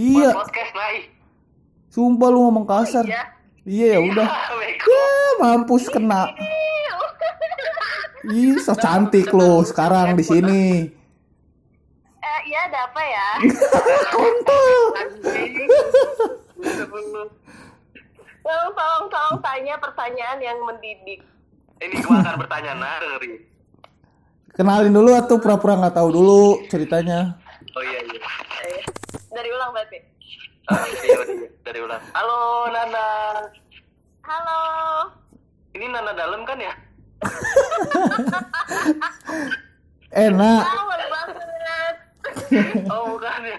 Iya, podcast naik sumpah lu ngomong kasar. Iya. Iya ya udah. Bego. Ya mampus kena. Ih, so cantik lo sekarang di sini. Eh, iya ada apa ya? Kontol. Tolong, tolong, tolong tanya pertanyaan yang mendidik. ini gua akan bertanya dengerin Kenalin dulu atau pura-pura nggak tahu dulu ceritanya. oh iya iya Eh, dari ulang berarti. Ah, iya, iya, dari ulang halo Nana Halo. ini Nana dalam kan ya Enak. Banget. oh bukan ya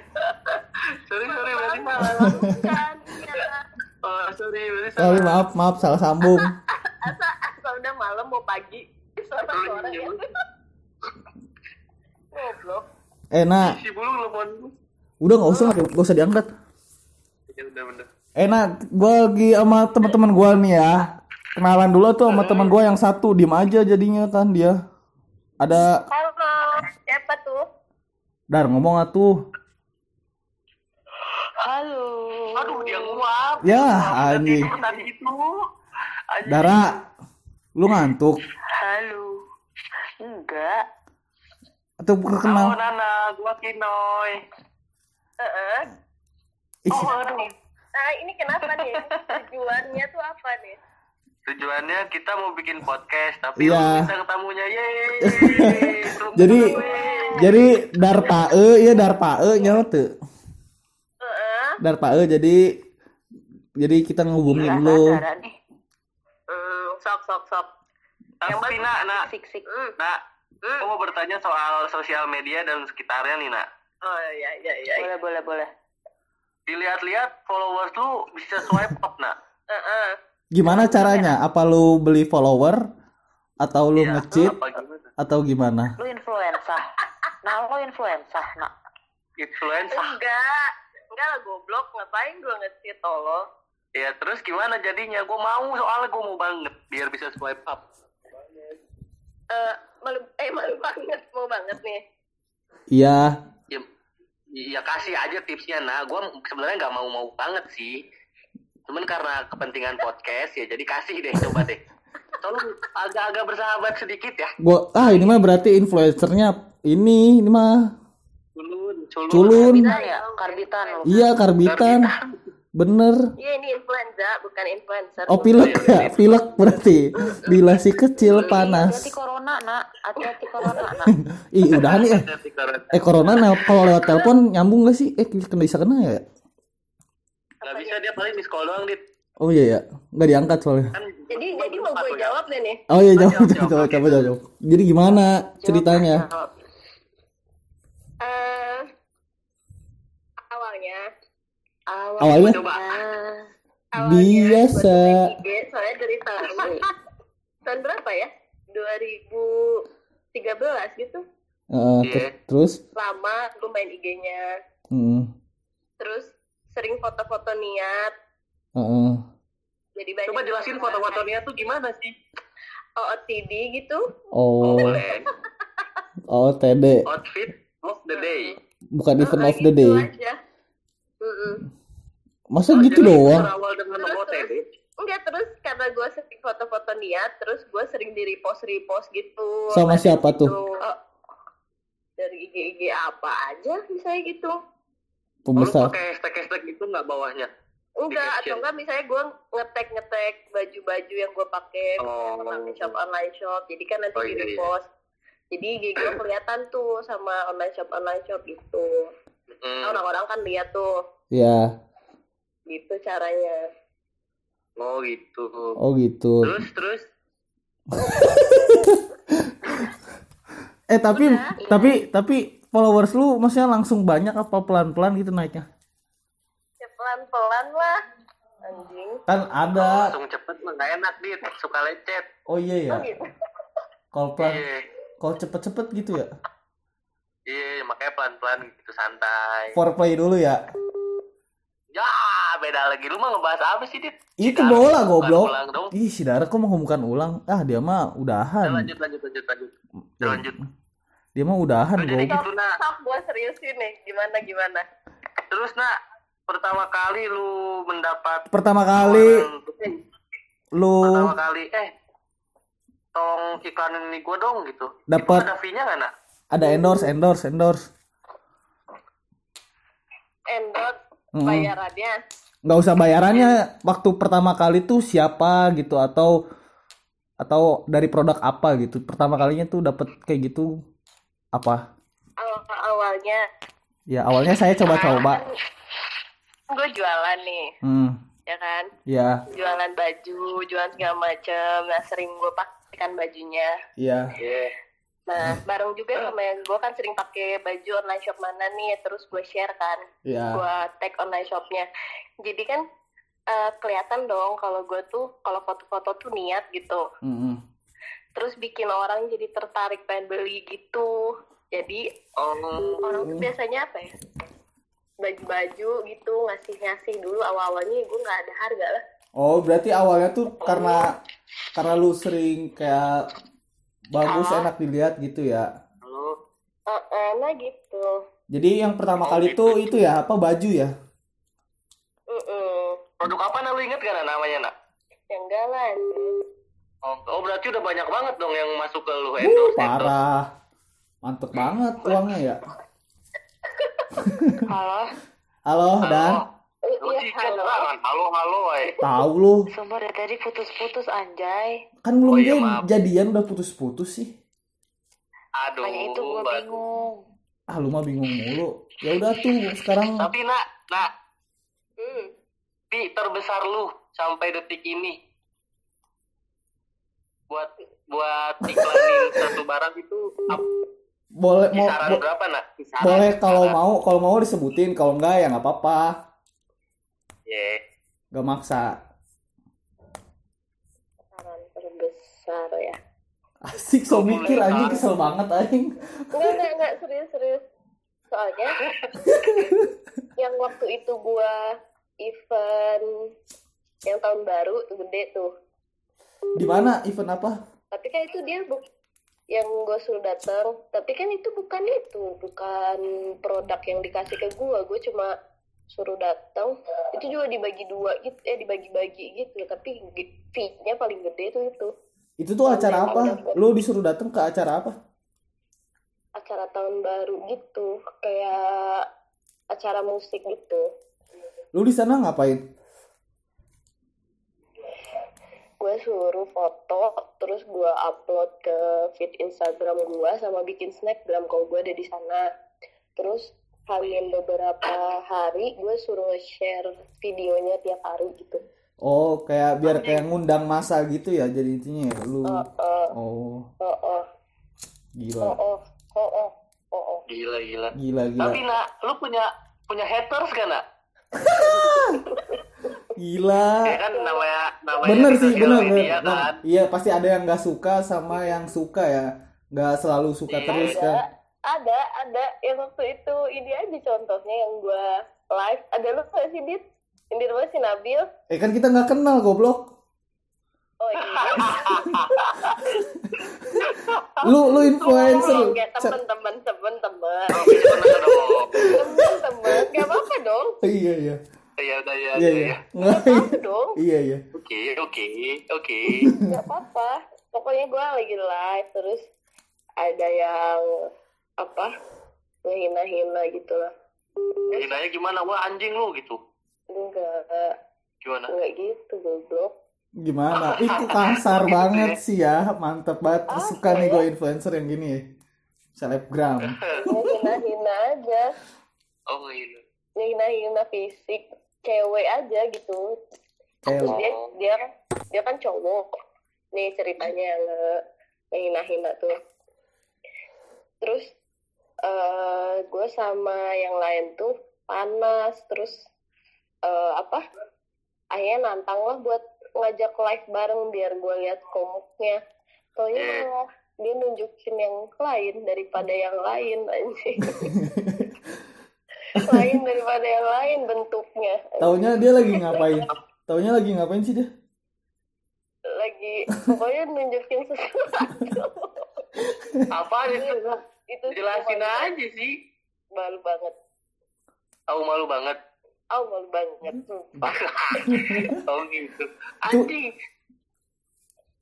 sorry sorry berarti salah bukan. Iya. oh sorry berarti Sorry salah maaf maaf salah sambung. Asa, asa udah malam mau pagi. Suara-suara iya. ya. Goblok. Enak. si bulu telepon Udah nggak usah nggak usah diangkat. ya udah bener Enak. Gua lagi sama teman-teman gua nih ya. Kenalan dulu tuh sama teman gua yang satu. Diem aja jadinya kan dia. Ada Halo. Siapa tuh? Dar ngomong atuh. Halo. aduh dia nguap Ya anjing. tadi itu anjing Dara, lu ngantuk Halo. Enggak. atau halo kenal? Nana gua Kinoy Heeh. Ih, oh aduh Nah, ini kenapa nih? Tujuannya tuh apa nih? tujuannya kita mau bikin podcast tapi belum bisa ketemunya Tunggu jadi jadi darpae ya darpae nyawa tuh. Heeh. Darpae jadi jadi kita ngehubungin lu. Hmm, sok sok sok. tapi nak nak Sik sik. nak aku mau bertanya soal sosial media dan sekitarnya nih nak Oh iya iya iya. Boleh boleh boleh. dilihat-lihat followers lu bisa swipe up nak Heeh. Gimana caranya? Apa lu beli follower atau lu Iya, nge-cheat atau gimana? lu influenza nah lu influenza nak influencer Enggak. Enggak lah goblok. Ngapain gua nge-cheat tolong? ya terus gimana jadinya gue mau soalnya gue mau banget biar bisa swipe up Eh, malu eh malu banget, mau banget nih. Iya. Ya, ya kasih aja tipsnya nah gue sebenarnya nggak mau mau banget sih. Cuman karena kepentingan podcast ya jadi kasih deh coba deh. Tolong agak-agak bersahabat sedikit ya. Gua ah ini mah berarti influencernya ini ini mah culun culun, culun. karbitan ya? Karbitan Iya karbitan. Bener. Iya ini influenza, bukan influencer. Oh pilek ya, pilek berarti. Bila si kecil panas. hati-hati corona nak hati-hati corona nak Ih udah nih eh. Eh corona kalau lewat telepon nyambung gak sih? Eh kena bisa kena ya? nggak bisa dia paling miss call doang dit Oh iya ya, nggak diangkat soalnya. kan Jadi jadi mau gue jawab deh nih. Oh iya jawab, Jawab, jawab, jawab. coba, coba, jawab. Jadi gimana ceritanya? Awalnya coba awalnya Biasa. main IG, soalnya dari tahun tahun berapa ya? 2013 gitu. eh, Iya. ter- terus, Lama gue main IG-nya. hmm, Terus sering foto-foto niat. eh, Jadi banyak coba jelasin foto-fotonya tuh gimana sih OOTD gitu. oh, boleh oh TD, outfit of the day bukan event of Nah, the gitu day. aja. Masa Oh, gitu jadi doang? berawal dengan Terus, OTD Enggak terus karena gue sering foto-foto niat, terus gue sering di repost repost gitu. Sama siapa tuh? Oh, dari IG IG apa aja misalnya gitu. Oh, lu Pembesar. pakai hashtag hashtag gitu nggak bawahnya Enggak Di atau enggak misalnya gue ngetek ngetek baju-baju yang gue pakai Oh. online shop online shop. Jadi kan nanti Oh, di iya, iya. repost. Jadi IG gue kelihatan tuh sama online shop online shop gitu. Hmm. Orang-orang kan lihat tuh Ya, gitu caranya. oh gitu oh gitu. terus terus Eh tapi Udah. tapi tapi followers lu maksudnya langsung banyak apa pelan-pelan gitu naiknya? Ya pelan-pelan lah. Anjing. Kan ada. langsung cepet mah nggak enak dit suka lecet Oh iya ya. Oh gitu. Kalau pelan, iya kalau cepet-cepet gitu ya. iya makanya pelan pelan gitu santai Foreplay dulu ya. Ya beda lagi lu mah ngebahas apa sih dit Itu Cidaru bola goblok. Ih, si Dara kok mau ngomongkan ulang? Ah, dia mah udahan. lanjut lanjut lanjut lanjut Ya, lanjut Dia mah udahan Oh, jadi goblok. gitu nak Sok gue seriusin nih. Gimana gimana? terus nak pertama kali lu mendapat Pertama kali lu pertama kali eh tolong iklanin ini gue dong gitu. Dapat. Ada fee-nya nggak nak? ada endorse, endorse, endorse. endorse. Bayarannya. Nggak usah bayarannya. Waktu pertama kali tuh siapa gitu atau atau dari produk apa gitu. Pertama kalinya tuh dapat kayak gitu apa? Awal awalnya. Ya awalnya saya coba-coba. Gue jualan nih. Hmm. Ya kan? Ya. Jualan baju jualan segala macem. Nah sering gue pakai kan bajunya. Ya. Iya. Nah bareng juga sama yang gue kan sering pakai baju online shop mana nih terus gue share kan. Ya gue tag online shopnya. Jadi kan eh, kelihatan dong kalau gue tuh kalau foto-foto tuh niat gitu. Mm-mm. terus bikin orang jadi tertarik pengen beli gitu. Jadi Oh, orang tuh biasanya apa ya? Baju-baju gitu ngasih-ngasih dulu. Awal-awalnya gue nggak ada harga lah. Oh berarti awalnya tuh karena karena lu sering kayak bagus enak dilihat gitu ya. Eh, eh, nah gitu. Jadi yang pertama kali tuh itu ya apa baju ya? Produk apa nak? Lu inget gak nak namanya nak? yang lah Oh, oh berarti udah banyak banget dong yang masuk ke lu Uh, endorse endorse. parah. Mantep banget uangnya ya. Halo, halo dan? Eh, Lu iya sih halo halo halo ay. tahu lu sumpah dari tadi putus-putus anjay. kan belum Oh, iya, maaf. jadian udah putus-putus sih Aduh. Makanya itu gue Batu. bingung. ah lu mah bingung mulu ya udah tuh sekarang Tapi nak, nak, Hmm. pi terbesar lu sampai detik ini buat buat iklanin satu barang itu ap- boleh mau bo- berapa nak? Kisaran, boleh kalau mau kalau mau disebutin kalau enggak ya nggak apa-apa Ye. gak maksa. Saran terbesar ya. Asik so mikir anjing kesel banget anjing. Enggak enggak enggak serius serius. Soalnya yang waktu itu gua event yang tahun baru tuh gede tuh. Di mana event apa? Tapi kan itu dia bu yang gue suruh datang. Tapi kan itu bukan itu bukan produk yang dikasih ke gue gue cuma suruh datang itu juga dibagi dua gitu eh dibagi-bagi gitu. Tapi fee-nya paling gede tuh itu. Itu tuh acara apa? lu disuruh datang ke acara apa? Acara tahun baru gitu kayak acara musik gitu. Lu di sana ngapain? Gue suruh foto terus gue upload ke feed Instagram gue sama bikin snapgram kalau gue ada di sana. Terus hamil beberapa hari gue suruh share videonya tiap hari gitu. Oh kayak biar kayak ngundang masa gitu ya jadi intinya ya lu. Oh oh. Oh. Oh oh. Oh gila. Oh oh. Oh oh. Oh oh. Gila gila. gila gila. Tapi nak, lu punya punya haters kan nak? gila. Ya kan namanya namanya bener di sih bener media bener. kan. iya pasti ada yang nggak suka sama yang suka ya. Nggak selalu suka Iya, terus ada kan ada ada. Yang waktu itu ini aja contohnya yang gue live. Ada lu gak sih dit? Yang di rumah si Nabil. Eh kan kita nggak kenal goblok. Oh iya. Lu lu influencer. Enggak, temen-temen temen-temen Oh, bisa bener dong. temen-temen gak apa-apa dong. Iya iya. Ya udah ya. iya ya, iya. Ya. Nggak, gak apa-apa dong. Iya iya. Oke oke oke. gak apa-apa. Pokoknya gue lagi live terus ada yang apa ngehina-hina gitu lah Hinanya gimana? Wah anjing lu gitu. enggak. Gimana? enggak gitu goblok. Gimana? Itu kasar Gitu banget ya. sih ya. Mantep banget. Suka nih gue influencer yang gini. Ya selebgram. Ngehina-hina aja. Oh iya. ngehina-hina fisik cewek aja gitu. Terus dia dia dia kan cowok. Nih ceritanya yang nge- ngehina-hina tuh. Terus eh gue sama yang lain tuh panas terus eh apa akhirnya nantang lah buat ngajak live bareng biar gue lihat komuknya. Soalnya Eh. malah dia nunjukin yang lain daripada yang lain anjing. Lain daripada yang lain bentuknya. Taunya dia lagi ngapain? Taunya lagi ngapain sih dia? Lagi pokoknya nunjukin sesuatu. Apa itu? Itu sih Jelasin malu- aja sih. malu banget. Tahu malu banget. oh malu banget sumpah. Oh gitu. Anjing.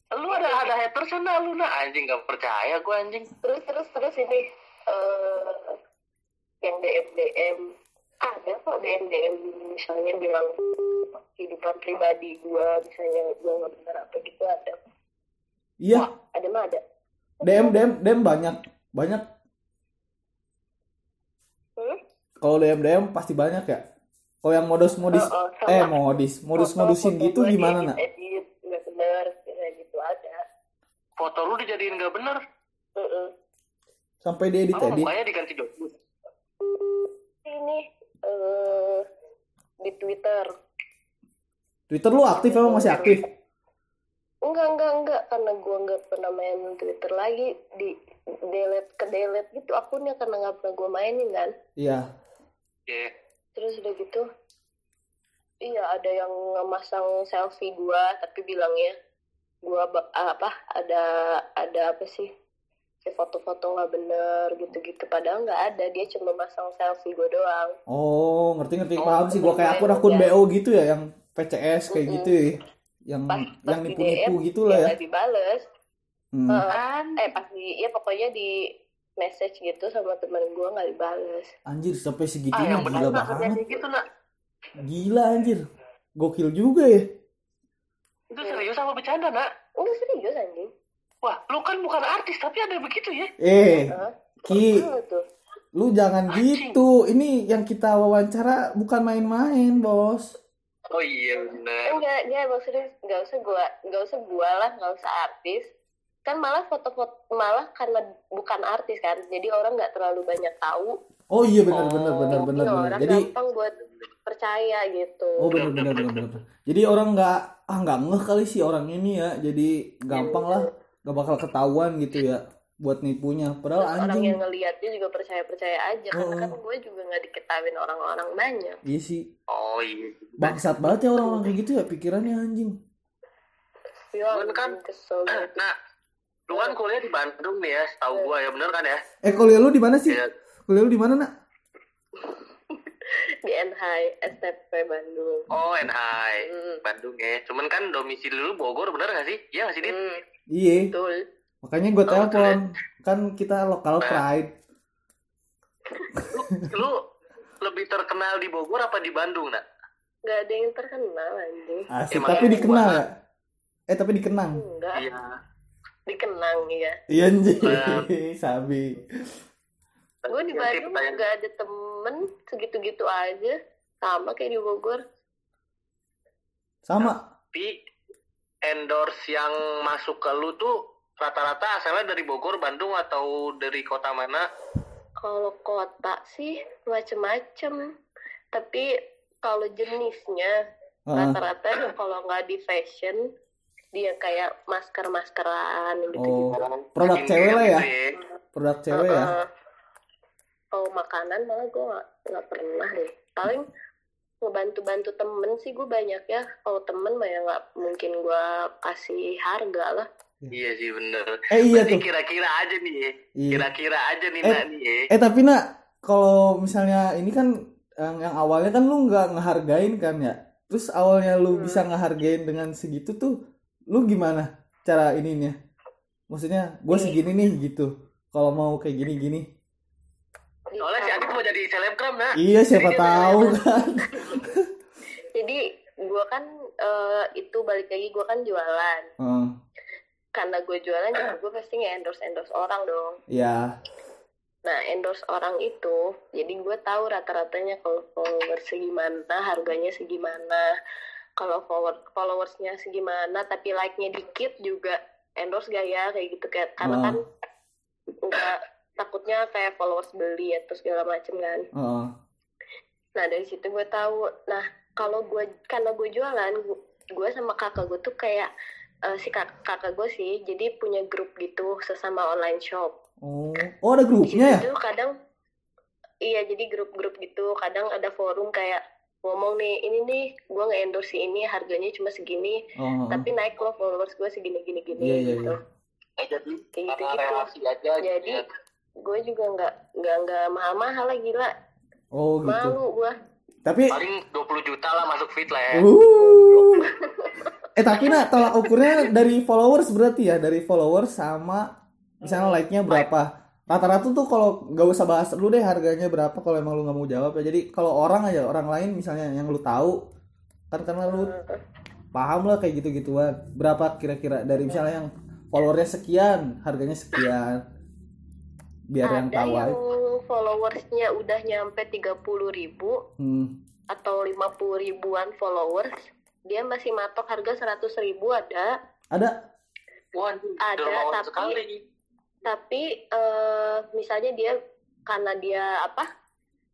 Lu ada ada hater sana lu nah anjing gak percaya gue anjing. Terus terus terus ini eh yang DM DM ada kok DM DM misalnya bilang kehidupan pribadi gua misalnya gua nggak benar apa gitu ada. Iya. Ada mah ada. DM DM DM banyak. Banyak hmm? kalau DM DM pasti banyak ya. Kalau yang modus modus Oh, oh, eh modis modus modusin gitu gimana nak? edit nggak benar kayak gitu ada. Foto lu dijadiin gak bener Heeh. sampai diedit oh, edit. mukanya diganti jokes ini eh di Twitter. Twitter lu aktif emang masih aktif enggak enggak enggak. Karena gua nggak pernah main Twitter lagi di delete ke delete gitu. Akunnya karena nggak pernah gua mainin kan? Iya. Iya. terus udah gitu iya ada yang ngemasang selfie gua tapi bilangnya gua ba- apa ada ada apa sih? Kayak foto-foto nggak bener gitu-gitu. Padahal nggak ada dia cuma masang selfie gua doang. Oh ngerti ngerti Oh, paham sih gua kayak akun akun. BO gitu ya yang PCS kayak Mm-mm. gitu ya yang pas pas yang di nipu nipu DM gitu lah ya. nggak dibales. Hmm. Heeh. eh pas di ya pokoknya di message gitu sama temen gua nggak dibales. Anjir sampai ah segitunya bener gila banget. gitu nak. Gila anjir. Gokil juga ya. Itu serius sama bercanda nak? Enggak serius anjing. Wah lu kan bukan artis tapi ada begitu ya? Eh Heeh. Ki lu jangan Anjing. gitu. Ini yang kita wawancara bukan main-main bos oh iya bener enggak enggak maksudnya nggak usah gua nggak usah gua lah nggak usah artis. Kan malah foto-foto malah karena bukan artis kan jadi orang nggak terlalu banyak tahu. Oh iya benar benar Oh, benar jadi benar benar. orang jadi gampang buat percaya gitu. Oh benar benar benar benar. Jadi orang nggak ah nggak ngeh kali sih orang ini ya. Jadi gampang lah nggak bakal ketahuan gitu ya buat nipunya. Padahal Terus orang anjing. yang ngelihatnya juga percaya percaya aja karena Oh. kan gue juga nggak diketahuin orang-orang banyak. Iya sih. Oh iya. Bangsat banget ya orang-orang kayak gitu ya pikirannya anjing. Ya Cuman kan- kesel nah lu kan kuliah di Bandung nih ya setahu gua ya bener kan ya? Eh kuliah lu di mana sih? Iya. kuliah lu di mana nak? Di NH STP Bandung. Oh NHI Hmm. Bandung ya. Cuman kan domisili lu Bogor bener gak sih? Iya gak sih Dit? Hmm, iya. Betul makanya gue Oh, telepon. kan kita lokal Nah. pride. Lu lebih terkenal di Bogor apa di Bandung nak? Nggak ada yang terkenal anjing. Asik. Emang tapi gua- dikenal ya eh tapi dikenang. Enggak iya. Dikenang ya iya anjing. Nah. sabi. Gue di Yang Bandung pertanyaan- nggak ada temen segitu-gitu aja. Sama kayak di Bogor. Sama. Tapi endorse yang masuk ke lu tuh rata-rata asalnya dari Bogor, Bandung atau dari kota mana? kalau kota sih macem-macem. Tapi kalau jenisnya Heeh. rata-rata ya kalau nggak di fashion dia kayak masker-maskeran gitu-gitu. Oh, produk cewek lah ya? gitu produk cewek ya? Heeh. kalau makanan malah gue nggak nggak pernah deh. Paling ngebantu-bantu temen sih gue banyak ya. Kalau temen mah ya nggak mungkin gue kasih harga lah Iya sih bener. eh iya Berarti tuh kira-kira aja nih ya. Iya. Kira-kira aja nih Eh. nak nih ya. eh tapi nak kalau misalnya ini kan yang, yang awalnya kan lu nggak ngehargain kan ya terus awalnya lu Hmm. bisa ngehargain dengan segitu tuh lu gimana cara ininya maksudnya gue segini nih gitu kalau mau kayak gini gini Soalnya si Adit mau jadi selebgram nah. iya siapa Jadi tahu kan jadi gue kan eh, itu balik lagi gue kan jualan Heeh. Karena gue jualan juga gue pasti nge-endorse endorse orang dong ya nah endorse orang itu jadi gue tahu rata-ratanya kalau followers segimana harganya segimana kalau follower followersnya segimana tapi like-nya dikit juga endorse gak ya kayak gitu kayak karena Oh. kan nggak takutnya kayak followers beli atau segala macem kan Heeh. Nah dari situ gue tahu. Nah kalau gue karena gue jualan, gu- gue sama kakak gue tuh kayak eh, si kak- kakak gue sih, jadi punya grup gitu sesama online shop. oh oh ada grupnya ya situ kadang iya jadi grup-grup gitu. Kadang ada forum kayak ngomong nih ini nih gue nge-endorse si ini harganya cuma segini oh, tapi naik loh followers gue segini gini gini Iya, iya, gitu iya. Eh, jadi Kayak karena gitu-gitu. relasi aja. Jadi gitu ya. gue juga nggak nggak nggak mahal-mahal lah gila oh gitu malu gue Tapi paling 20 juta lah masuk feed lah ya uh. Eh tapi nak tolak ukurnya dari followers berarti ya, dari followers sama misalnya like-nya berapa. Rata-rata tuh kalau gak usah bahas dulu deh harganya berapa kalau emang lu nggak mau jawab ya. Jadi kalau orang aja, orang lain misalnya yang lu tahu kan karena lu paham lah kayak gitu-gituan. Berapa kira-kira dari misalnya yang followersnya sekian, harganya sekian. Biar yang tahu yang followersnya udah nyampe 30 ribu Hmm. atau 50 ribuan followers dia masih matok harga 100 ribu ada. Ada? Waduh, Ada, tapi- sekali. tapi eh, misalnya dia karena dia apa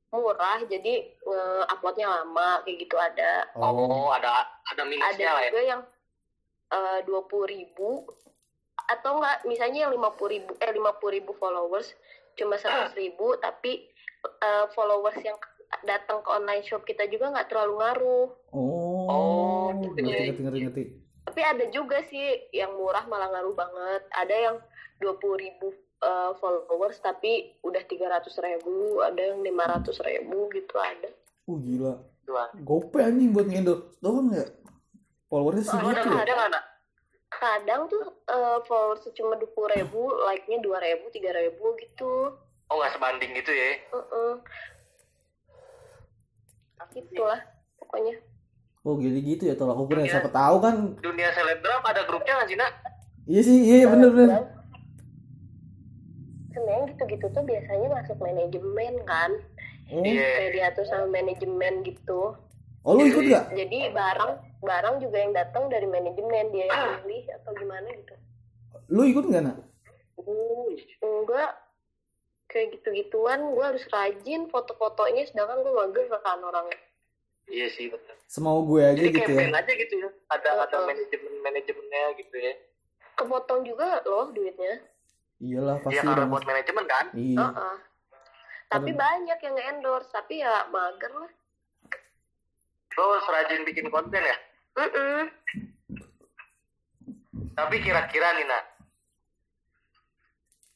murah jadi eh, uploadnya lama kayak gitu ada. Oh, ada ada minusnya ada lah ya. juga yang eh, dua puluh ribu. Atau enggak misalnya yang lima puluh ribu eh lima ribu followers cuma seratus ribu tapi eh, followers yang datang ke online shop kita juga nggak terlalu ngaruh. Oh, Oh, ngerti, gitu. ngerti, ngerti, ngerti. tapi ada juga sih yang murah malah ngaruh banget ada yang dua puluh ribu eh, followers tapi udah tiga ratus ribu ada yang lima ratus ribu gitu ada Uh gila. Dua. Gope anjing buat ngendorse doang ya. Followersnya ada segitu ya? ada nggak nak? kadang tuh eh, followers cuma dua puluh ribu like nya dua ribu tiga ribu gitu Oh, nggak sebanding gitu ya? Heeh. Gitulah pokoknya. Oh gini gitu ya tolak ukurnya. Siapa tahu kan. Dunia selebgram ada grupnya nggak sih nak? Iya sih, iya bener bener. Sebenarnya gitu-gitu tuh biasanya masuk manajemen kan. Oh, Iya. Kayak diatur sama manajemen gitu. oh lu ikut gak? Jadi barang barang juga yang datang dari manajemen dia yang milih atau gimana gitu. Lu ikut gak nak? Enggak kayak gitu-gituan gue harus rajin foto-fotonya sedangkan gue mager kan orangnya Iya sih betul. Semau gue aja Jadi gitu ya. aja gitu ya. Ada ada Betul. manajemen manajemennya gitu ya. kepotong juga loh duitnya Iyalah pasti Iya karena buat manajemen kan. Iya. Heeh. tapi banyak yang endorse tapi ya mager lah Lo harus rajin bikin konten ya. Mm-mm. Tapi kira-kira nih nak.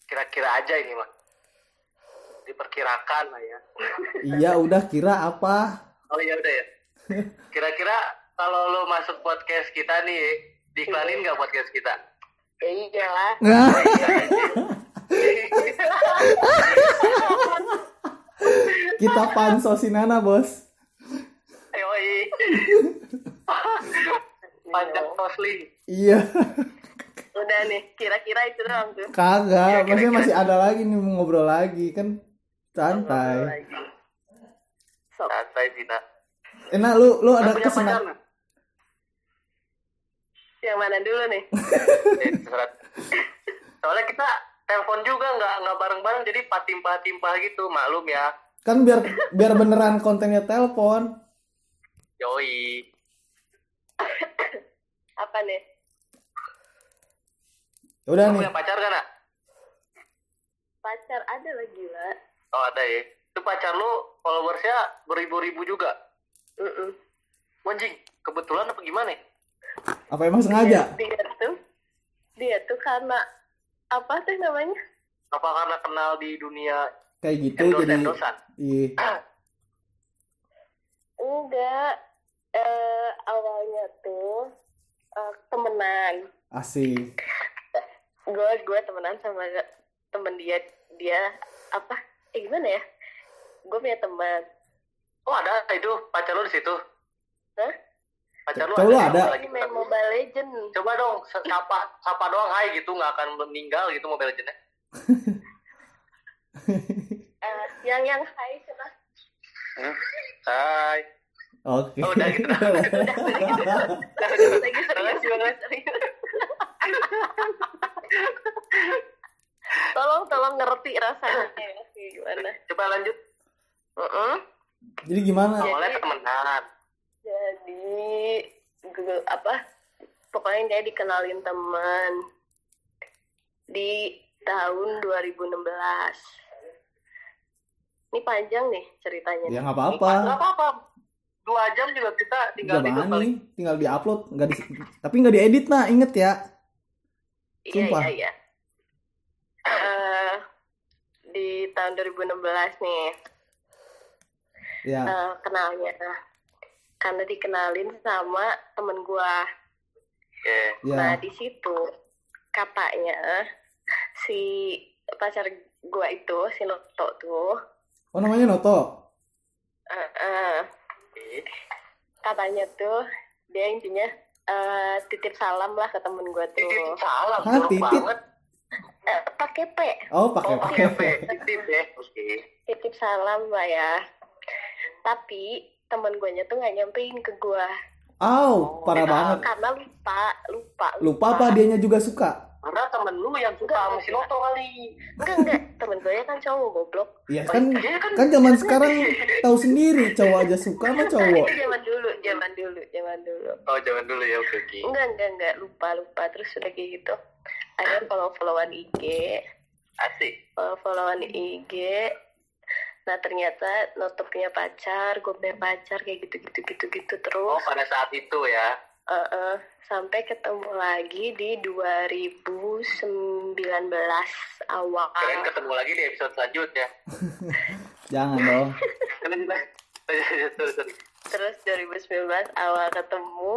Kira-kira aja ini mah. Diperkirakan lah ya. Iya udah kira apa? Oh iya udah ya. Kira-kira kalau lo masuk podcast kita nih, diiklanin nggak podcast kita? ya iyalah Nggak. Kita pansosin Nana bos. Yoi. Panjang tosling. Iya. udah nih kira-kira itu doang tuh Kagak, Iya, maksudnya masih ada lagi nih mau ngobrol lagi kan santai. Santai Dina. Enak lu lu ada kesenangan. yang mana dulu nih Eh. Soalnya kita telepon juga nggak nggak bareng-bareng jadi patimpah-timpah gitu maklum ya. Kan biar biar beneran kontennya telepon. Yoi. apa nih Udah Kamu nih. punya pacar kan nak? pacar ada lah gila Oh ada ya. Itu pacar lu followersnya beribu-ribu juga. Mm-mm. Anjing, kebetulan apa gimana? ya? Apa emang sengaja? dia tuh dia tuh karena apa sih namanya Apa karena kenal di dunia Kayak gitu endorse jadi endorsean? Iya. enggak eh awalnya tuh eh, temenan Asik. gue gue temenan sama temen dia dia apa eh gimana ya gue punya teman Oh ada itu pacar lu di situ. Hah? Pacar lu ada. ada? Lagi main Mobile Legend Coba dong, sapa, sapa doang hai gitu, nggak akan meninggal gitu Mobile Legends-nya. Eh, yang yang high cina Hai. Oke. Oh, udah gitu. tolong tolong ngerti rasanya ya, gimana Coba lanjut. Mm-mm. Jadi gimana? Awalnya temenan. jadi gue apa pokoknya dia dikenalin teman di tahun 2016 ini panjang nih ceritanya Ya nggak Nggak apa-apa. apa-apa. Dua jam juga kita tinggal bani, kali. tinggal diupload, nggak di, tapi nggak diedit nah, inget ya. iya sumpah. iya iya Eh, di tahun 2016 nih Ya. eh, kenalnya karena dikenalin sama temen gua Oke. Ya. nah di situ katanya si pacar gua itu si Noto tuh Oh namanya Noto. eh, eh, katanya tuh dia intinya eh, titip salam lah ke temen gua tuh Titip salam, Hah, titip? banget. Eh, pakai P Oh pakai Oh, pakai. P. Titip ya. Oke. titip salam lah ya tapi temen guanya tuh nggak nyampein ke gua Au, parah banget. karena lupa lupa Lupa apa dianya juga suka? Karena temen lu yang suka sama si Noto kali. enggak enggak temen gue kan cowok goblok Iya kan Dia kan kan zaman sekarang tahu sendiri cowok aja suka sama cowok. itu zaman dulu zaman dulu zaman dulu Oh, jangan dulu ya. Oke, oke. enggak enggak enggak lupa lupa terus udah kayak gitu akhirnya follow followan IG Asik. follow followan IG nah ternyata Noto punya pacar gue punya pacar kayak gitu gitu gitu gitu Oh, terus pada saat itu ya. Eh, eh, sampai ketemu lagi di 2019 awal Kalian ketemu lagi di episode selanjutnya. Jangan dong. Terus 2019 awal ketemu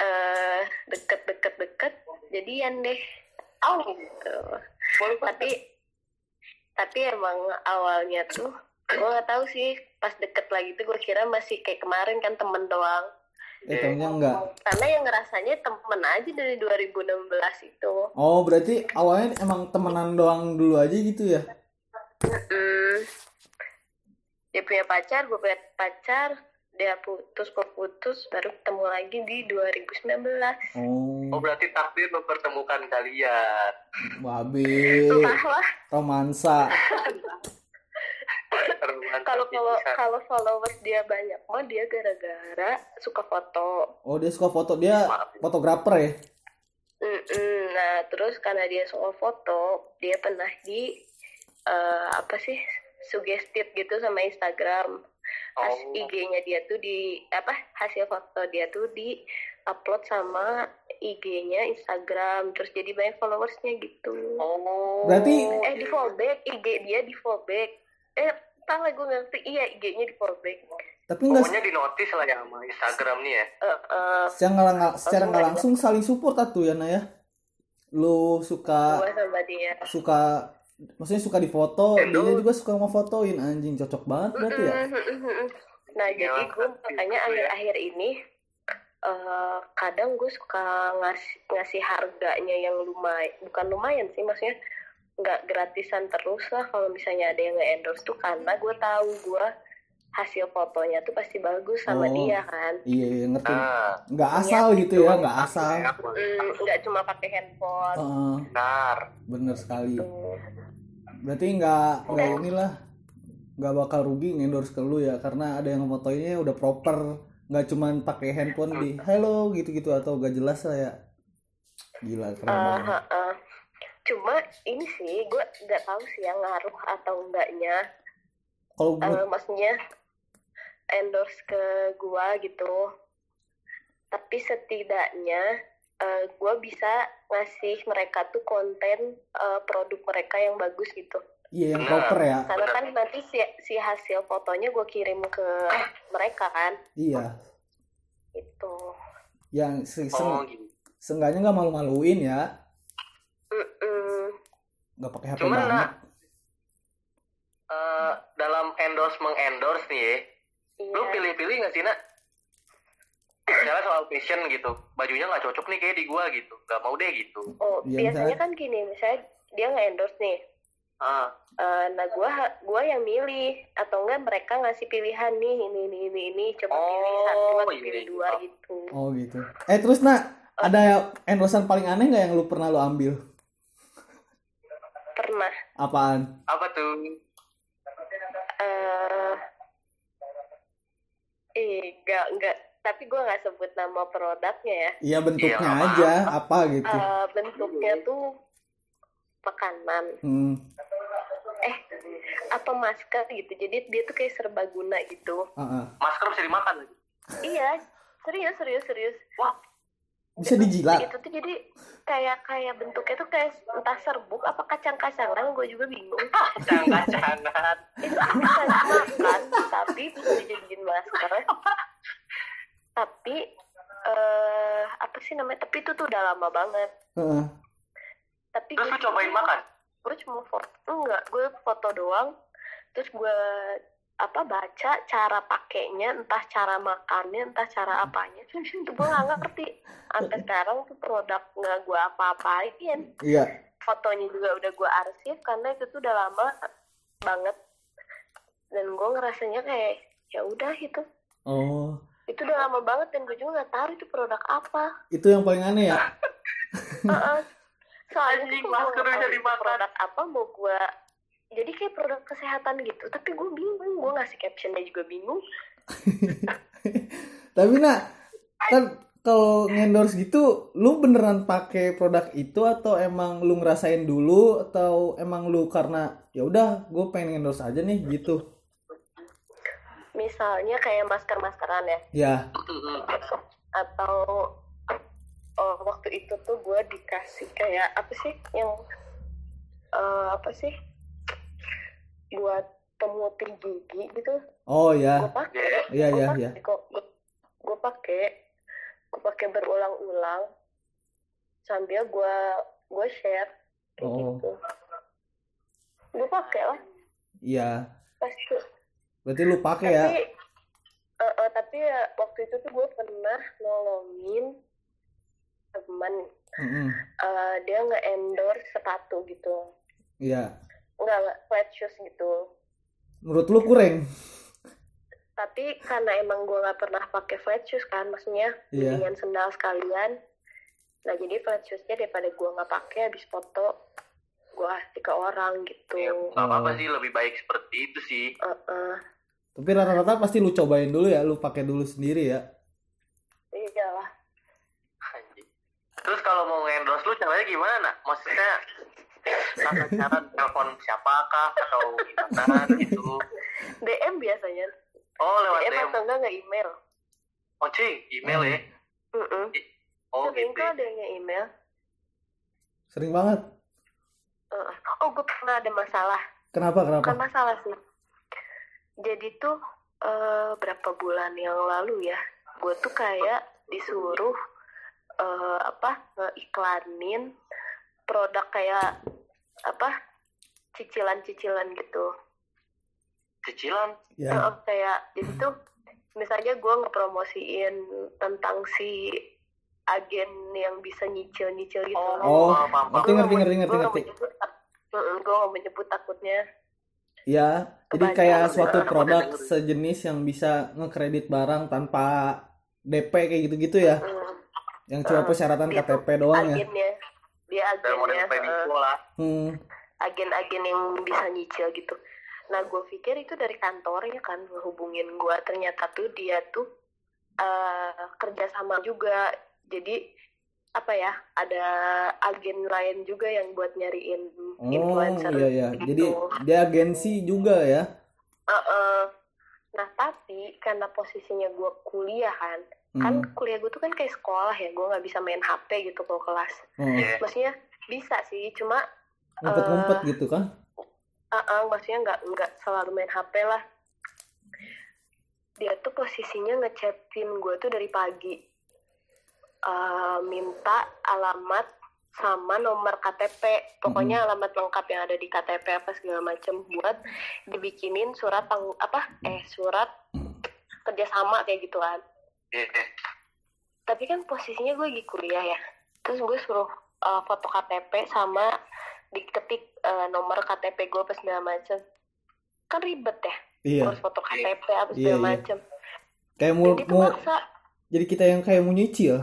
eh deket-deket deket jadian deh Au. gitu. Boleh tapi tapi emang awalnya tuh gue nggak tahu sih pas deket lagi tuh gue kira masih kayak kemarin kan temen doang Eh taunya enggak. karena yang ngerasanya temen aja dari 2016 itu Oh berarti awalnya emang temenan doang dulu aja gitu ya? Hmm. dia punya pacar gue punya pacar dia putus gue putus baru ketemu lagi di 2019 Oh, Oh, berarti takdir mempertemukan kalian. babe, entahlah romansa. Kalau kalau kalau followers dia banyak mah dia gara-gara suka foto Oh dia suka foto dia Maaf. fotografer ya? Mm-mm. nah terus karena dia suka foto dia pernah di eh, apa sih suggested gitu sama Instagram Has, Oh. IG-nya dia tuh di apa hasil foto dia tuh di upload sama IG-nya Instagram. Terus jadi banyak followersnya gitu. Oh. Berarti- eh di fallback. IG dia di fallback. Eh entahlah gue ngerti. Iya IG-nya di fallback. Tapi enggak Pokoknya di notice lah ya sama Instagram nih ya. Eh, eh, secara nggak secara nggak langsung saling support atuh ya Naya. Lu suka suka maksudnya suka di foto, Endo. dia juga suka mau fotoin anjing cocok banget berarti ya. Nah, Ya, jadi gue makanya ya. akhir-akhir ini eh kadang gue suka ngasih ngasih harganya yang lumayan, bukan lumayan sih, maksudnya nggak gratisan terus lah kalau misalnya ada yang nge-endorse tuh karena gue tahu gue hasil fotonya tuh pasti bagus sama Oh. dia kan. Iya, iya ngerti. Nah, Nggak asal gitu ya, nggak asal. ya, Hmm, nggak cuma pakai handphone. Heeh, benar. bener sekali. Tuh. Berarti nggak nggak inilah nggak bakal rugi endorse ke lu ya karena ada yang fotonya udah proper nggak cuman pakai handphone di hello gitu-gitu atau gak jelas lah ya gila keren Eh, banget heeh. Cuma ini sih gue nggak tahu sih yang ngaruh atau enggaknya. kalau gue maksudnya endorse ke gua gitu. Tapi setidaknya eh, gua bisa ngasih mereka tuh konten eh, produk mereka yang bagus gitu. Iya yang Benar. proper ya. Karena kan nanti si, si hasil fotonya gua kirim ke mereka kan. Iya. Itu yang se se Oh, gitu. seenggaknya nggak malu-maluin ya. Mm-mm. nggak pakai HP Cuman, banget. Nak, Eh, dalam endorse mengendorse nih lu iya. pilih-pilih nggak sih nak? Misalnya soal fashion gitu, bajunya nggak cocok nih kayak di gua gitu, nggak mau deh gitu. oh Iya, biasanya misalnya- kan gini misalnya dia nge-endorse nih. Ah, Eh, nah gua gua yang milih atau enggak mereka ngasih pilihan nih ini ini ini ini coba pilih satu Oh, atau iya, pilih iya. dua gitu. Oh gitu. Eh terus nak ada endorsean paling aneh nggak yang lu pernah lu ambil? Pernah. Apaan? Apa tuh? Eh enggak enggak tapi gua nggak sebut nama produknya ya. Iya bentuknya apa- aja apa gitu. Eh, bentuknya tuh makanan. Hmm. eh apa masker gitu. Jadi dia tuh kayak serbaguna gitu. Ah, ah. Masker bisa dimakan lagi. iya serius serius serius. Wah, bisa dijilat itu tuh jadi kayak kayak bentuknya tuh kayak entah serbuk apa kacang-kacangan gue juga bingung Kacang-kacangan. itu bisa dimakan tapi bisa dijadiin masker tapi eh apa sih namanya tapi itu tuh udah lama banget Heeh. tapi Terus gue- cobain makan? gue cuma foto enggak gue foto doang terus gue apa baca cara pakainya entah cara makannya entah cara apanya. Itu gue nggak ngerti. Sampai sekarang tuh produk nggak gue apa-apain. Iya. Fotonya juga udah gue arsip karena itu tuh udah lama banget. Dan gue ngerasanya kayak ya udah itu oh. Itu udah lama banget dan gue juga nggak tahu itu produk apa. Itu yang paling aneh ya? Heeh. soalnya Anjing, tuh gua masker nggak tahu produk apa mau gue jadi kayak produk kesehatan gitu. Tapi gue bingung gue ngasih captionnya juga bingung. Tapi nak kan kalau ngendorse gitu lu beneran pakai produk itu atau emang lu ngerasain dulu atau emang lu karena ya udah gue pengen ngendorse aja nih gitu? Misalnya kayak masker maskeran ya. Ya. Atau oh, waktu itu tuh gue dikasih kayak apa sih yang eh, apa sih buat pemutih gigi gitu. Oh gue ya pakai Iya, Gua iya, iya. kok. Gue pakai gue pakai berulang-ulang. Sambil gue gue share. Kayak Oh. gitu. Gue pakai lah. Iya. Pasti. Berarti lu pakai ya? Tapi eh, eh, tapi ya waktu itu tuh gue pernah nolongin teman Mm-mm. eh, dia nge endorse sepatu gitu. Iya nggak flat shoes gitu menurut lu kurang tapi karena emang gue nggak pernah pakai flat shoes kan maksudnya Iya. dengan sendal sekalian nah jadi flat shoesnya daripada gue nggak pakai habis foto gue kasih ke orang gitu Ya, nggak apa-apa sih, lebih baik seperti itu sih. Eh, eh, tapi rata-rata pasti lu cobain dulu ya lu pakai dulu sendiri ya iya lah Anjing. Terus kalau mau endorse lu caranya gimana? nak? Maksudnya cara cara telepon siapakah atau gimana gitu? DM biasanya Oh lewat DM DM. atau enggak nggak email Oh cing, email ya? Mm-mm. Oh sering gitu. kok ada yang email sering banget Eh, oh gue pernah ada masalah kenapa kenapa bukan masalah sih jadi tuh eh, berapa bulan yang lalu ya gue tuh kayak disuruh eh, apa ngeiklanin produk kayak apa cicilan-cicilan gitu. Cicilan. ya. Eh, kayak jadi tuh misalnya gue ngepromosiin tentang si agen yang bisa nyicil-nyicil gitu Oh, paham, ngerti ngerti ngerti ngerti ngerti. gue gak menyebut takutnya. Ya jadi kayak suatu produk sejenis yang bisa ngekredit barang tanpa DP kayak gitu-gitu ya? Hmm. yang cuma persyaratan KTP doang ya? agennya model agennya eh, lah. hmm. agen-agen yang bisa nyicil gitu nah gue pikir itu dari kantornya kan ngehubungin gue ternyata tuh dia tuh eh kerja sama juga jadi apa ya ada agen lain juga yang buat nyariin oh influencer iya ya gitu. jadi dia agensi juga ya Eh-eh. nah tapi karena posisinya gue kuliah kan kan hmm. kuliah gue tuh kan kayak sekolah ya gue nggak bisa main HP gitu kalau kelas. Oh. Iya. maksudnya bisa sih cuma ngumpet-ngumpet Eh, gitu kan? Uh maksudnya nggak nggak selalu main HP lah. Dia tuh posisinya ngechatin gue tuh dari pagi. Eh, minta alamat sama nomor KTP pokoknya alamat lengkap yang ada di KTP apa segala macem buat dibikinin surat tang apa? Eh surat kerjasama kayak gitu kan Iya. tapi kan posisinya gue lagi kuliah ya. Terus gue suruh uh, foto KTP sama diketik uh, nomor KTP gue pas segala macem. Kan ribet ya iya. harus foto KTP apa Iya, segala iya. macem. Kayak mau, tuh mau maksa. jadi kita yang kayak mau nyicil.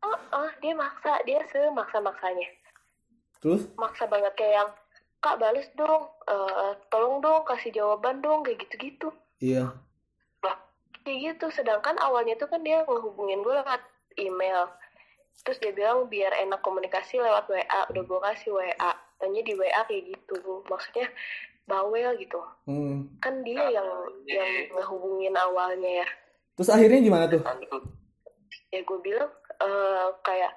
Oh, oh, dia maksa dia semaksa maksanya terus? Maksa banget kayak yang kak bales dong eh, tolong dong kasih jawaban dong kayak gitu-gitu. Iya kayak gitu. Sedangkan awalnya tuh kan dia ngehubungin gue lewat email. Terus dia bilang biar enak komunikasi lewat WA udah gue kasih WA tanya di WA kayak gitu. Maksudnya bawel gitu. Hmm. kan dia yang yang ngehubungin awalnya ya. Terus akhirnya gimana tuh? Ya gue bilang eh, kayak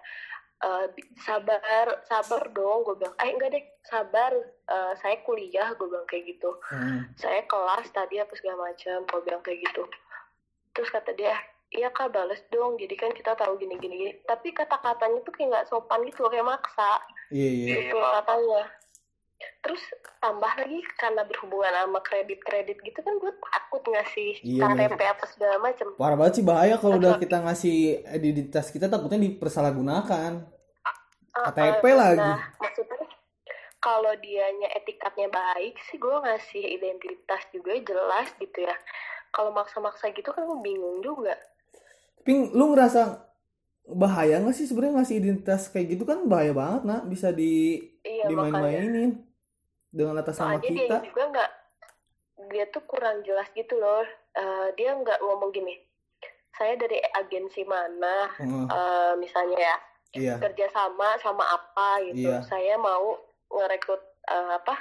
bi- sabar sabar dong. Gue bilang eh enggak deh. Sabar. Eh, saya kuliah. Gue bilang kayak gitu. Hmm. saya kelas tadi apa segala macam. Gue bilang kayak gitu terus kata dia iya kak bales dong jadi kan kita tahu gini gini gini tapi kata-katanya tuh kayak nggak sopan gitu kayak maksa Iya iya. Iya, gitu paham. katanya terus tambah lagi karena berhubungan sama kredit-kredit gitu kan gue takut ngasih Iya, KTP apa segala macam Parah banget sih bahaya kalau udah kita ngasih identitas kita takutnya dipersalahgunakan. KTP lagi. Nah, maksudnya kalau dianya etikatnya baik sih gue ngasih identitas juga jelas gitu ya. Kalau maksa-maksa gitu kan gue bingung juga. Tapi lu ngerasa bahaya nggak sih sebenarnya ngasih identitas kayak gitu kan bahaya banget nak bisa di Iya dimain-mainin dengan atas nama Soalnya dia kita. juga nggak, dia tuh kurang jelas gitu loh. Eh, dia nggak ngomong gini. Saya dari agensi mana, Heeh, eh, misalnya ya iya. kerjasama sama apa gitu. Iya. Saya mau ngerekrut eh, apa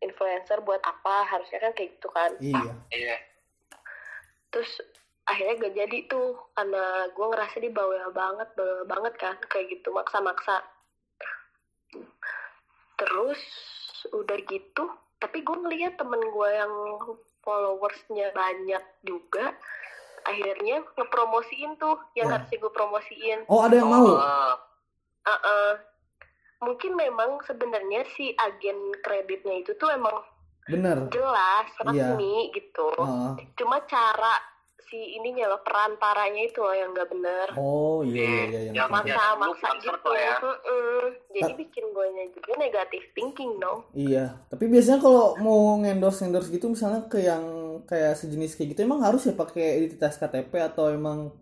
influencer buat apa? Harusnya kan kayak gitu kan. Iya. Iya. Terus akhirnya gak jadi tuh karena gue ngerasa dia bawel banget bawel banget kan kayak gitu maksa-maksa terus udah gitu tapi gue ngeliat temen gue yang followersnya banyak juga akhirnya ngepromosiin tuh yang harusnya gue promosiin Oh ada yang mau? Oh, Uh-uh. mungkin memang sebenarnya si agen kreditnya itu tuh emang Bener. jelas Iya. resmi gitu Heeh. cuma cara si ininya loh perantaranya itu loh yang nggak bener Oh iya iya iya. yang Yang kayak- maksa. maksa gitu ya. Jadi Ta- bikin gue juga negatif thinking dong Iya, tapi biasanya kalau mau ngendorse ngendorse gitu misalnya ke yang kayak sejenis kayak gitu emang harus ya pakai identitas KTP atau emang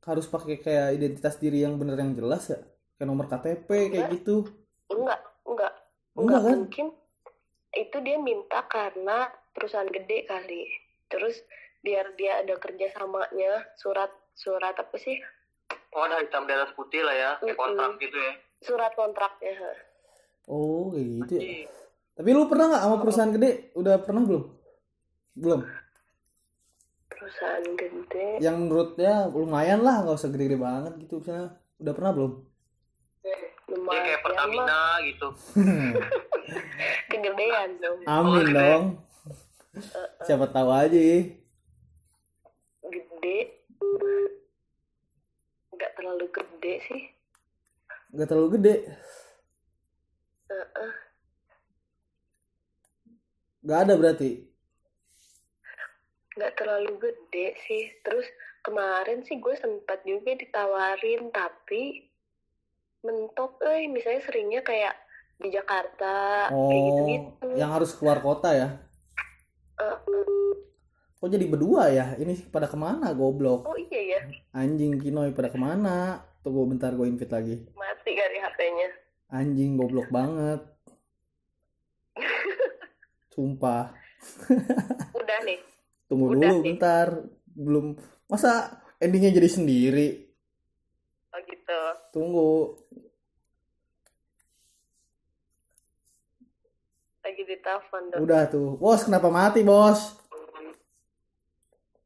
harus pakai kayak identitas diri yang bener yang jelas ya? Kayak nomor KTP kayak Enggak. gitu. enggak enggak Enggak kan? mungkin itu dia minta karena perusahaan gede kali terus biar dia ada kerjasamanya surat surat apa sih oh ada hitam di atas putih lah ya, kayak Mm-mm. kontrak gitu ya. surat kontraknya. Oh, gitu ya. Iya. Tapi lu pernah nggak sama perusahaan gede? Udah pernah belum? Belum. perusahaan gede Yang menurutnya lumayan lah, nggak usah gede-gede banget gitu misalnya. Udah pernah belum? Dia lumayan kayak mah Pertamina gitu. kegedean dong Amin dong. Siapa tahu aja ya. gede nggak terlalu gede sih Nggak terlalu gede. Heeh. Nggak ada berarti. nggak terlalu gede sih terus kemarin sih gue sempat juga ditawarin tapi mentok eh misalnya seringnya kayak di Jakarta kayak Oh, gitu-gitu yang harus keluar kota ya? Eh, Kok jadi berdua ya? Ini pada ke mana goblok? oh iya ya Anjing Kinoy pada ke mana? Tunggu bentar gue invite lagi. mati kali HP-nya Anjing goblok banget. Sumpah. udah nih Tunggu Udah dulu sih. bentar. Belum masa endingnya jadi sendiri? oh gitu Tunggu. lagi di telepon dong Udah tuh. Bos, kenapa mati, Bos?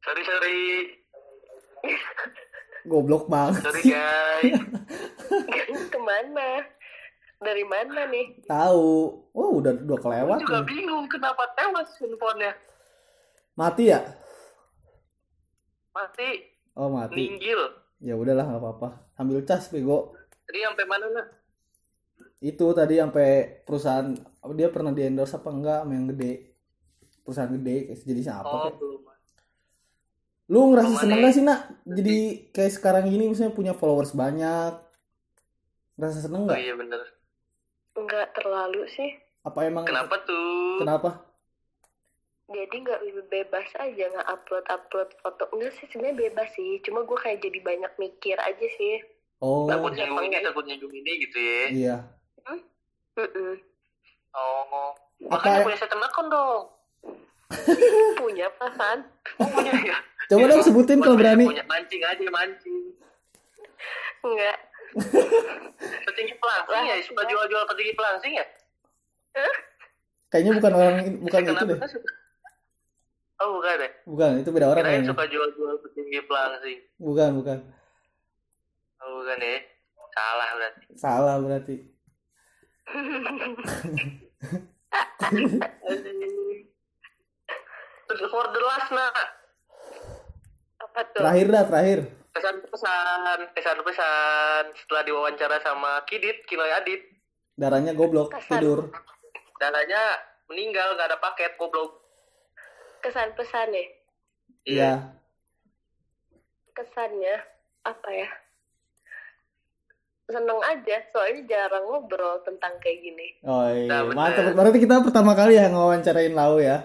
Sorry sorry, Goblok banget. sorry guys. ke mana dari mana nih Tahu. Oh, udah udah Gue kelewat. juga nih. bingung kenapa tewas handphonenya. Mati ya? Mati, Oh, mati. ninggil. Ya udahlah nggak apa-apa. Sambil cas bego. Tadi sampai mana nak? Itu tadi sampai perusahaan dia pernah di endorse apa enggak sama yang gede. Perusahaan gede kayak sejenisnya apa Oh kayak. belum. Lu ngerasa Ke mana seneng ya? gak sih nak? Jadi kayak sekarang ini misalnya punya followers banyak. Ngerasa seneng Oh nggak? iya bener. nggak terlalu sih Apa emang Kenapa tuh? Kenapa? Jadi nggak lebih bebas aja nggak upload upload foto enggak sih sebenarnya bebas sih cuma gue kayak jadi banyak mikir aja sih Oh, Takut Iya, nyinggung ini, enggak. takut nyinggung ini gitu ya. iya. Mm-mm. Oh. Apa Makanya ya? punya second account dong. punya perasaan Oh punya ya. Coba dong sebutin kalau berani. Punya mancing aja mancing. enggak Petinggi pelangsing ya, suka jual-jual petinggi pelangsing ya? Kayaknya bukan orang bukan itu deh. suka. Oh bukan deh. Bukan, itu beda orang Kirain kayaknya. suka jual-jual petinggi pelangsing. Bukan, bukan. Oh kan ya. Salah berarti. Salah berarti. Terus for the last nak Apa tuh? Terakhir dah, terakhir. pesan-pesan pesan-pesan setelah diwawancara sama Kidit Kinoy Adit Darahnya goblok, Kesan. tidur. dananya meninggal gak ada paket goblok Kesan-pesan ya? Iya. Kesannya apa ya? Seneng aja, soalnya jarang ngobrol tentang kayak gini. Oh iya, Nah, mantap. Berarti kita pertama kali ya ngawancarain Lau ya.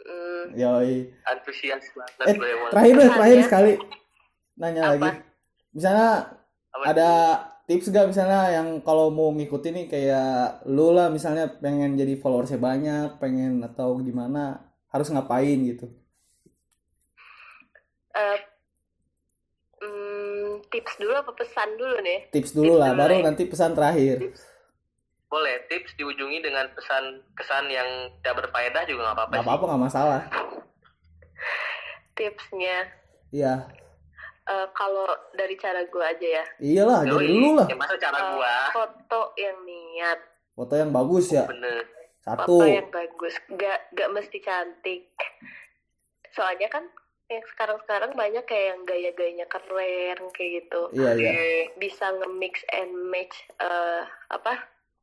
Hmm, Yoi. antusias banget Eh, terakhir deh, terakhir sekali. Nanya Apa? lagi. Misalnya Apa ada tips gak misalnya yang kalau mau ngikutin nih kayak lu lah misalnya pengen jadi followersnya banyak, pengen atau gimana, harus ngapain gitu. eh, hmm, tips dulu apa pesan dulu nih? Tips dulu Tips lah, dulu baru ya. nanti pesan terakhir. boleh tips diujungi dengan pesan kesan yang tidak berfaedah juga nggak apa-apa Gak sih. apa-apa, gak masalah. Tipsnya, Iya. eh, kalau dari cara gue aja ya. Iyalah, jadi dulu lah. ya masa cara Eh, gua foto yang niat, Foto yang bagus ya. bener Satu. foto yang bagus, gak gak mesti cantik. Soalnya kan yang sekarang-sekarang banyak kayak yang gaya-gayanya keren kayak gitu. Iya, iya. Bisa nge-mix and match eh, apa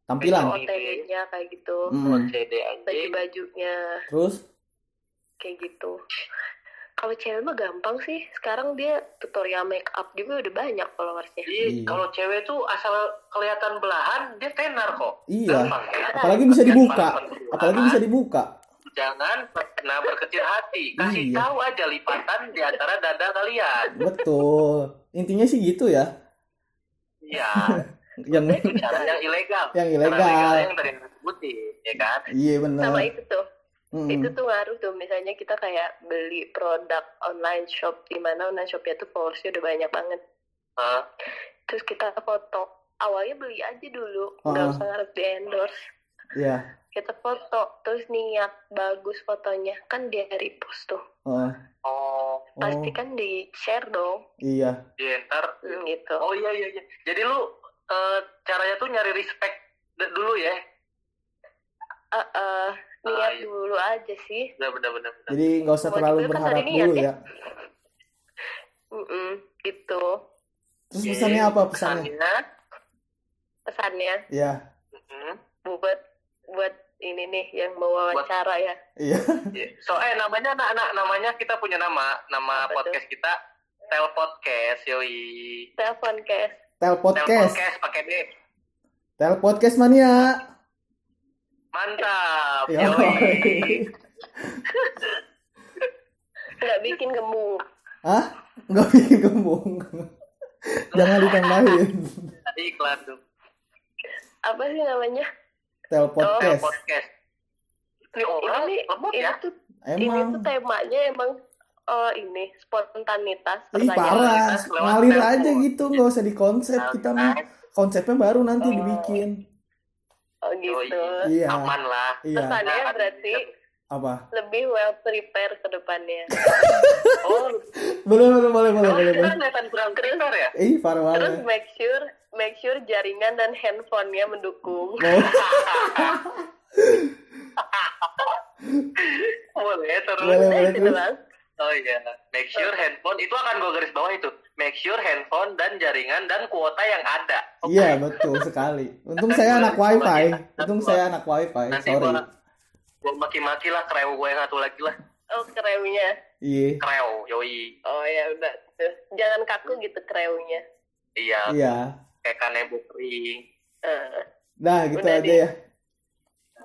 Tampilan. OTD-nya kayak gitu, Mm. Anjing baju-bajunya Terus kayak gitu. Kalau cewek mah gampang sih. Sekarang dia tutorial make up juga udah banyak followersnya. Iya, Iya. kalau cewek tuh asal kelihatan belahan dia tenar kok. Iya. Gampang ya. Apalagi bisa dibuka. Apalagi bisa dibuka. Jangan pernah berkecil hati. Kasih Iya. tahu aja lipatan di antara dada kalian. Betul. Intinya sih gitu ya. Iya. Yang Itu cara yang ilegal. Yang Cara ilegal. legal yang tadi sebutin, ya kan? iya benar. Sama itu tuh. Mm. Itu tuh ngaruh tuh. Misalnya kita kayak beli produk online shop. di mana online shopnya tuh followersnya udah banyak banget. Hah? Terus kita foto. Awalnya beli aja dulu. Nggak Ah. usah ngarep di endorse. Iya. Kita foto. Terus niat bagus fotonya. Kan dia repost tuh. Oh, Oh, Pasti kan di share dong. iya. iya ntar. Hmm, gitu. Oh iya iya iya. Jadi lu eh, caranya tuh nyari respect dulu ya. Eh, eh, niat Ah, iya. dulu aja sih. Bener bener bener. bener. Jadi nggak usah terlalu kan berharap niat dulu ya. ya. Gitu. Terus pesannya apa pesannya? Pesannya, Pesannya Iya. mm, buat buat ini nih yang mau wawancara ya. Iya. iya. so eh namanya anak-anak namanya kita punya nama nama Apa tuh? podcast kita Tel Podcast yoi. Tel Tel podcast. Podcast pakai D. Tel podcast mania. Mantap. Yoi. Nggak bikin gembung. Hah? Nggak bikin gembung. Jangan ditambahin. Tadi iklan tuh. Apa sih namanya? Tel Tel podcast. Ini orang ini lemot ini ya. tuh ini Emang. tuh temanya emang oh ini spontanitas Ih parah, ngalir aja gitu, nggak usah dikonsep kita mah. Konsepnya baru nanti Oh. dibikin. Oh gitu. Iya. Aman lah. Iya. Pesannya Nah, berarti Apa? lebih well prepare ke depannya. Oh, Boleh, boleh, boleh, boleh, emang boleh. kita boleh. kelihatan kurang pintar ya? Ih parah Terus banget. make sure make sure jaringan dan handphonenya mendukung. Oh, Boleh terus. Boleh, boleh. Gitu, terus. Oh iya, make sure handphone itu akan gue garis bawah itu. Make sure handphone dan jaringan dan kuota yang ada. Oke. iya betul sekali. Untung saya anak wifi. Untung saya anak wifi. Nanti Sorry. gua gua maki-maki lah kreo gue yang satu lagi lah. Oh kreunya. Iya. Kreo, yoi. Oh ya udah. Jangan kaku gitu kreunya. Iya, Iya. kayak kanebo kering. Eh, Nah gitu Udah aja ya.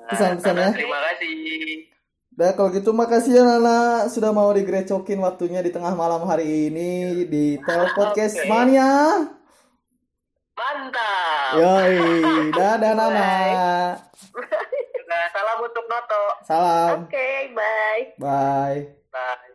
Pesan-pesannya. Nah, Terima kasih. Nah kalau gitu makasih ya Nana sudah mau digrecokin waktunya di tengah malam hari ini di Tel Podcast Oke. Mania. Mantap. Yoi, dadah Nana. Juga salam untuk Noto. Salam. Oke, bye. Bye. Nah.